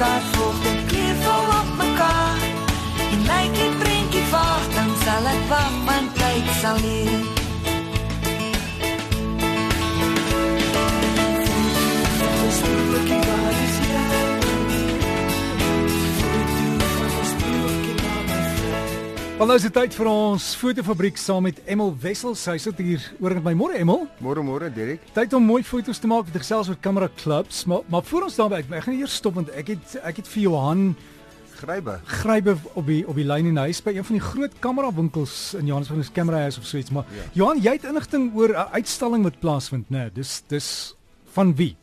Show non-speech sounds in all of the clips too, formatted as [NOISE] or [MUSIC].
mekaar volg, dit keer vol op mekaar. En lyk die prentjie vaag, dan sal ek wag, want tyd sal leer. Want nou is dit tyd vir ons fotofabriek saam met Emel Wessel. Sy sit hier oor met my môre Emel. Môre môre Derek. Tyd om mooi foto's te maak met gesels oor kamera clubs, maar maar voor ons daarby, ek, ek gaan eers stop want ek het ek het vir Johan Grybe. Grybe op die op die lyn en hy is by een van die groot kamera winkels in Johannesburg, 'n camera house of so iets, maar ja. Johan, jy het inligting oor 'n uitstalling wat plaasvind, né? Nee, dis dis van wie?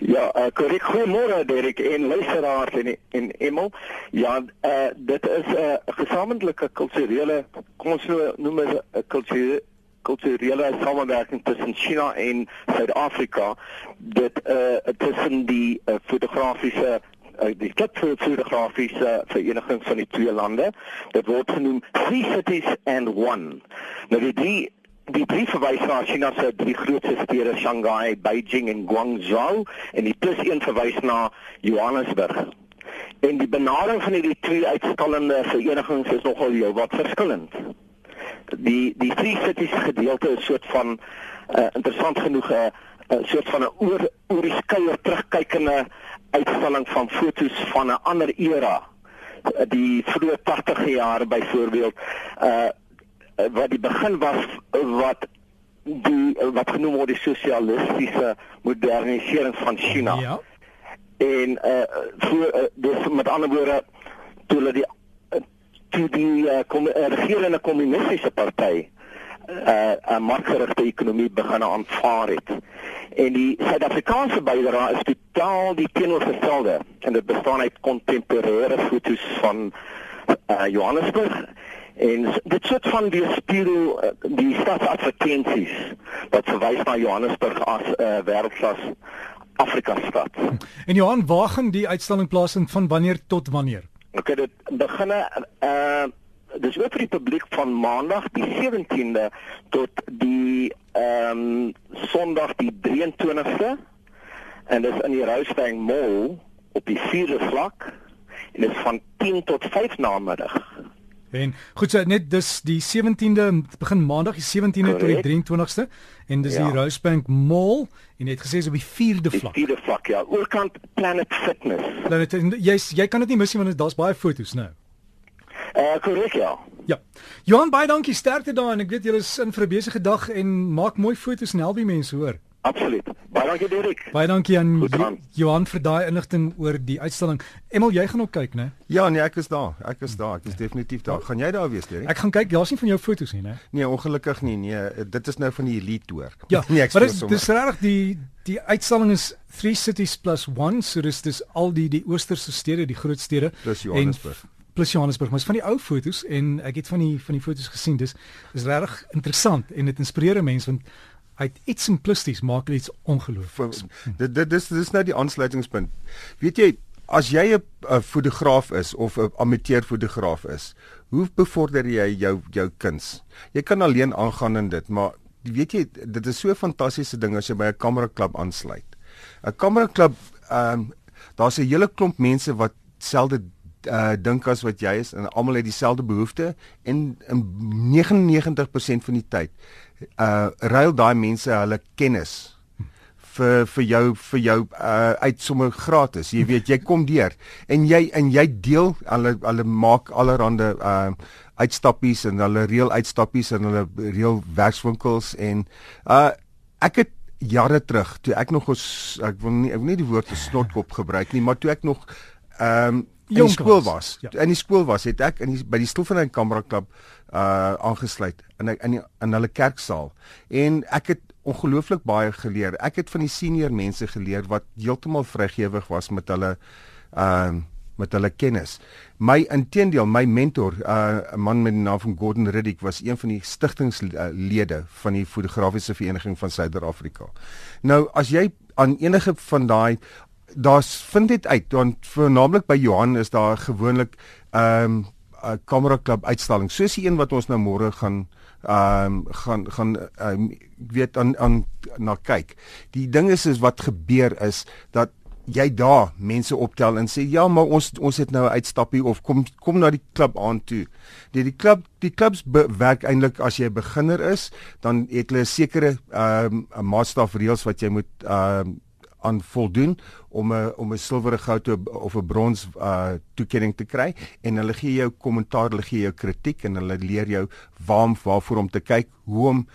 Ja, uh, korrek. Goeiemôre Derek en luisteraars en en Emel. Ja, uh, dit is 'n uh, gesamentlike kulturele kom ons noem dit 'n kulturele kulturele samewerking tussen China en Suid-Afrika. Dit uh tussen die uh, fotografiese uh, die fotografiese vereniging van die twee lande. Dit word genoem Three Cities and One. Nou die drie die brief verwys na China se drie grootste stede Shanghai, Beijing en Guangzhou en die plus een verwys na Johannesburg. En die benadering van hierdie twee uitstallende verenigings is nogal jou wat verskillend. Die die Three Cities gedeelte is soort van uh, interessant genoeg 'n uh, uh, soort van 'n oor oor die skouer terugkykende uitstalling van fotos van 'n ander era die vroeë 80e jare byvoorbeeld uh Eh, wat die begin was wat die wat genoem word die sosialistiese modernisering van China. Ja. En eh uh, voor uh, dus met ander woorde toe hulle die toe die uh, kom, uh, regerende kommunistiese party uh 'n markgerigte ekonomie begin aanvaar het. En die Suid-Afrikaanse bydrae is totaal die teenoorgestelde en dit bestaan uit kontemporêre fotos van uh Johannesburg en dit soort van die spiegel eh, die stadsadvertensies wat verwys na Johannesburg as 'n uh, wêreldklas Afrika stad. En Johan, waar gaan die uitstalling plaasvind van wanneer tot wanneer? OK, dit begin uh dis oop vir die publiek van maandag die 17de tot die ehm um, sonderdag die 23ste en dis in die Rousstein Mall op die 4de vlak en dit is van 10 tot 5 namiddag. En goed so net dis die 17de begin maandag die 17de tot die 23ste en dis ja. die Rosebank Mall en jy het gesê is op die 4de vlak. Die 4de vlak ja, oorkant Planet Fitness. Planet jy jy kan dit nie mis nie want daar's baie fotos nou. Eh uh, korrek ja. Ja. Johan baie dankie sterkte daar en ek weet julle is in vir 'n besige dag en maak mooi fotos en help die mense hoor. Absoluut. Baie dankie Dirk. Baie dankie aan Johan vir daai inligting oor die uitstalling. Emel, jy gaan ook kyk, né? Ja, nee, ek is daar. Ek is daar. Ek is definitief daar. Gaan jy daar wees, Dirk? Ek gaan kyk. Daar's nie van jou fotos nie, né? Nee, ongelukkig nie. Nee, dit is nou van die elite toer. Ja, [LAUGHS] nee, ek sê sommer. Dis regtig die die uitstalling is 3 cities plus 1, so dis dis al die die oosterse stede, die groot stede plus Johannesburg. Plus Johannesburg, maar is van die ou fotos en ek het van die van die fotos gesien. Dis is regtig interessant en dit inspireer mense want hy het iets simplisties maak iets ongelooflik. Dit dit dis dis nou die aansluitingspunt. Weet jy, as jy 'n fotograaf is of 'n amateur fotograaf is, hoe bevorder jy jou jou kuns? Jy kan alleen aangaan in dit, maar weet jy, dit is so 'n fantastiese ding as jy by 'n kameraklub aansluit. 'n Kameraklub, ehm um, daar's 'n hele klomp mense wat selde uh dink as wat jy is en almal het dieselfde behoeftes en in 99% van die tyd uh ruil daai mense hulle kennis vir vir jou vir jou uh uit sommer gratis. Jy weet, jy kom deur en jy en jy deel hulle hulle maak allerhande uh uitstappies en hulle reël uitstappies en hulle reël werkswinkels en uh ek het jare terug toe ek nog ons ek wil nie ek wil nie die woord snotkop gebruik nie, maar toe ek nog ehm um, die skool was. Ja. In die skool was het ek in die, by die Stoelfontein Kamera Klub uh aangesluit in in die, in hulle kerksaal. En ek het ongelooflik baie geleer. Ek het van die senior mense geleer wat heeltemal vrygewig was met hulle uh met hulle kennis. My intedeel, my mentor, uh 'n man met die naam van Gordon Riddick was een van die stigtingslede van die fotografiese vereniging van Suider-Afrika. Nou as jy aan enige van daai daar's vind dit uit want veralnik by Johan is daar gewoonlik ehm um, 'n kamera klub uitstalling soos die een wat ons nou môre gaan ehm um, gaan gaan um, weet aan aan na kyk. Die ding is is wat gebeur is dat jy daar mense optel en sê ja, maar ons ons het nou 'n uitstappie of kom kom na die klub aan toe. Die die klub die klubs werk eintlik as jy 'n beginner is, dan het hulle 'n sekere ehm um, maatstaf reëls wat jy moet ehm um, aan voldoen om 'n om 'n silwer, goud of 'n brons uh toekenning te kry en hulle gee jou kommentaar, hulle gee jou kritiek en hulle leer jou waar waarvoor om te kyk, hoe om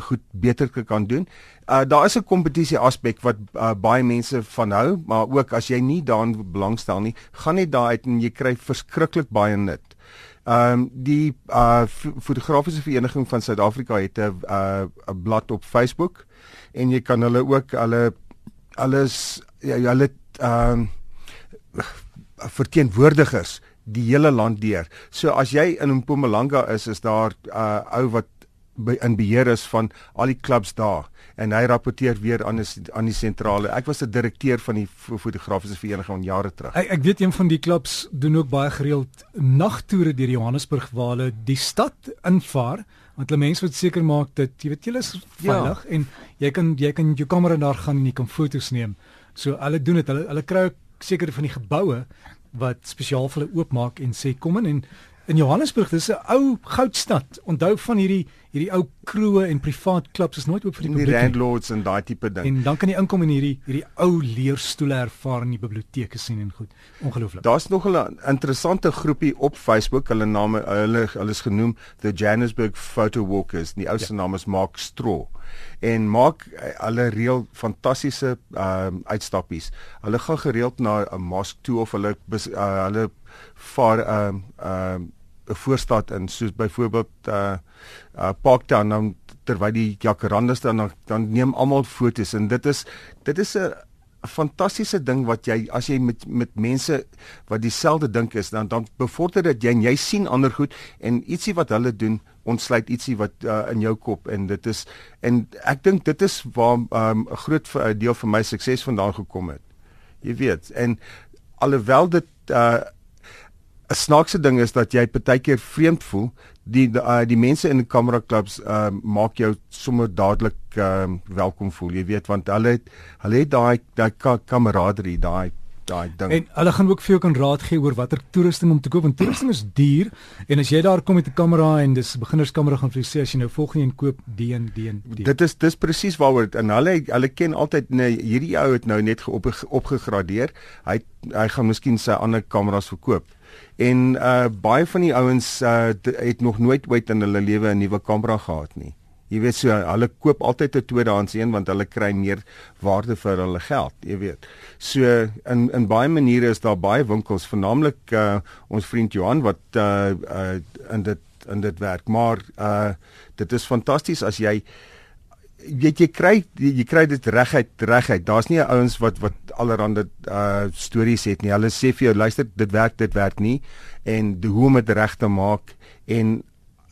goed beter kan doen. Uh daar is 'n kompetisie aspek wat uh, baie mense van hou, maar ook as jy nie daarin belangstel nie, gaan net daar uit en jy kry verskriklik baie nut. Ehm um, die uh fotografiese vereniging van Suid-Afrika het 'n uh 'n blad op Facebook en jy kan hulle ook hulle alles ja hulle ehm uh, verteenwoordigers die hele land deur. So as jy in Mpumalanga is, is daar 'n uh, ou wat by in beheer is van al die klubs daar en hy rapporteer weer aan die aan die sentrale. Ek was 'n direkteur van die fotografiese vereniging jare terug. Ek ek weet een van die klubs doen ook baie gereeld nagtoere deur Johannesburg waar hulle die stad invaar want hulle mense wil seker maak dat jy weet jy is veilig ja. en jy kan jy kan jou kamera daar gaan en jy kan foto's neem. So hulle doen dit. Hulle hulle kry ook seker van die geboue wat spesiaal vir hulle oopmaak en sê kom in en in Johannesburg, dis 'n ou goudstad. Onthou van hierdie hierdie ou kroë en privaat klubs is nooit oop vir die publiek. Die landlords en daai tipe ding. En dan kan jy inkom en hierdie hierdie ou leerstoele ervaar in die biblioteke sien en goed. Ongelooflik. Daar's nog 'n interessante groepie op Facebook. Hulle name hulle hulle is genoem The Johannesburg Photo Walkers. Die ou se ja. naam is Mark Straw en maak hulle reël fantastiese ehm uh, uitstappies. Hulle gaan gereeld na 'n mosque toe of hulle uh, hulle vaar ehm uh, ehm 'n voorstad in soos byvoorbeeld uh uh Parktown dan terwyl die jacarandas dan dan neem almal fotos en dit is dit is 'n 'n fantastiese ding wat jy as jy met met mense wat dieselfde dink is dan dan bevorder dit jy en jy sien ander goed en ietsie wat hulle doen ontsluit ietsie wat uh, in jou kop en dit is en ek dink dit is waar um, 'n um, groot deel van my sukses vandaan gekom het. Jy weet en alhoewel dit uh 'n snaakse ding is dat jy partykeer vreemd voel. Die die, uh, die mense in die kamera klubs uh, maak jou sommer dadelik uh, welkom voel. Jy weet want hulle het, hulle het daai daai kameraderie, daai daai ding. En hulle gaan ook vir jou kan raad gee oor watter toerusting om te koop want toerusting is duur en as jy daar kom met 'n kamera en dis beginnerskamera gaan vir jou sê as jy nou volgende een koop die en die en die. Dit is dis presies waaroor en hulle hulle ken altyd nee hierdie ou het nou net op, opgegradeer. Hy hy gaan miskien sy ander kameras verkoop. En uh baie van die ouens uh het nog nooit ooit in hulle lewe 'n nuwe kamera gehad nie. Jy weet so hulle koop altyd 'n tweedehands een want hulle kry meer waarde vir hulle geld, jy weet. So in in baie maniere is daar baie winkels, vernaamlik uh ons vriend Johan wat uh uh in dit in dit werk, maar uh dit is fantasties as jy weet jy kry jy kry dit reguit reguit. Daar's nie ouens wat wat allerhande uh stories het nie. Hulle sê vir jou luister, dit werk, dit werk nie en hoe om dit reg te maak en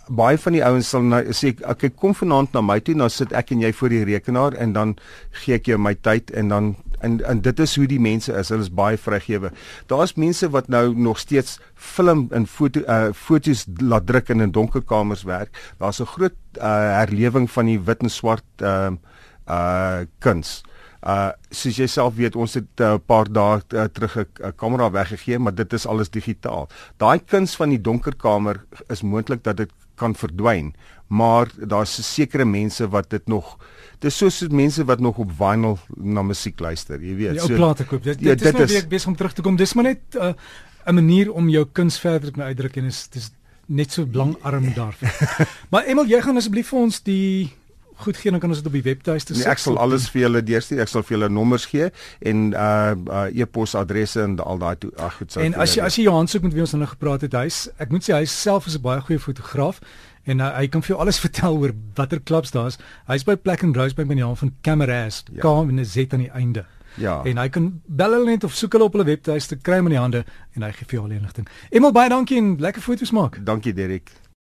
baie van die ouens sal nou sê ek kom vanaand na my toe, dan sit ek en jy voor die rekenaar en dan gee ek jou my tyd en dan en en dit is hoe die mense is. Hulle is baie vrygewe. Daar's mense wat nou nog steeds film en foto uh fotos laat druk in 'n donker kamers werk. Daar's 'n groot uh herlewing van die wit en swart uh uh kuns. Uh soos jy self weet, ons het 'n uh, paar dae uh, terug 'n kamera weggegee, maar dit is alles digitaal. Daai kuns van die donker kamer is moontlik dat dit kan verdwyn, maar daar's sekere mense wat dit nog dis soos mense wat nog op vinyl na musiek luister, jy weet. Ja, so plate koop. Dit, ja, dit, dit is nou weer besig om terug te kom. Dis maar net 'n uh, 'n manier om jou kuns verder te uitdruk en is dis net so langarm [LAUGHS] daarvan. maar Emel, jy gaan asseblief vir ons die goed gee dan kan ons dit op die webtuiste sit. Nee, ek sal alles vir julle deurstuur. Ek sal vir julle nommers gee en uh, uh e-posadresse en al daai toe. Ag goed, sal. En as jy as jy Johan soek met wie ons nou gepraat het, hy's ek moet sê hy self is 'n baie goeie fotograaf en uh, hy kan vir jou alles [LAUGHS] vertel oor watter klubs daar's. Hy's by Black and Rose by my naam van Cameras, ja. K en 'n Z aan die einde. Ja. En hy kan bel hulle net of soek hulle op hulle webtuiste, kry hom in die hande en hy gee vir jou al die inligting. Emel baie dankie en lekker foto's maak. Dankie Derek.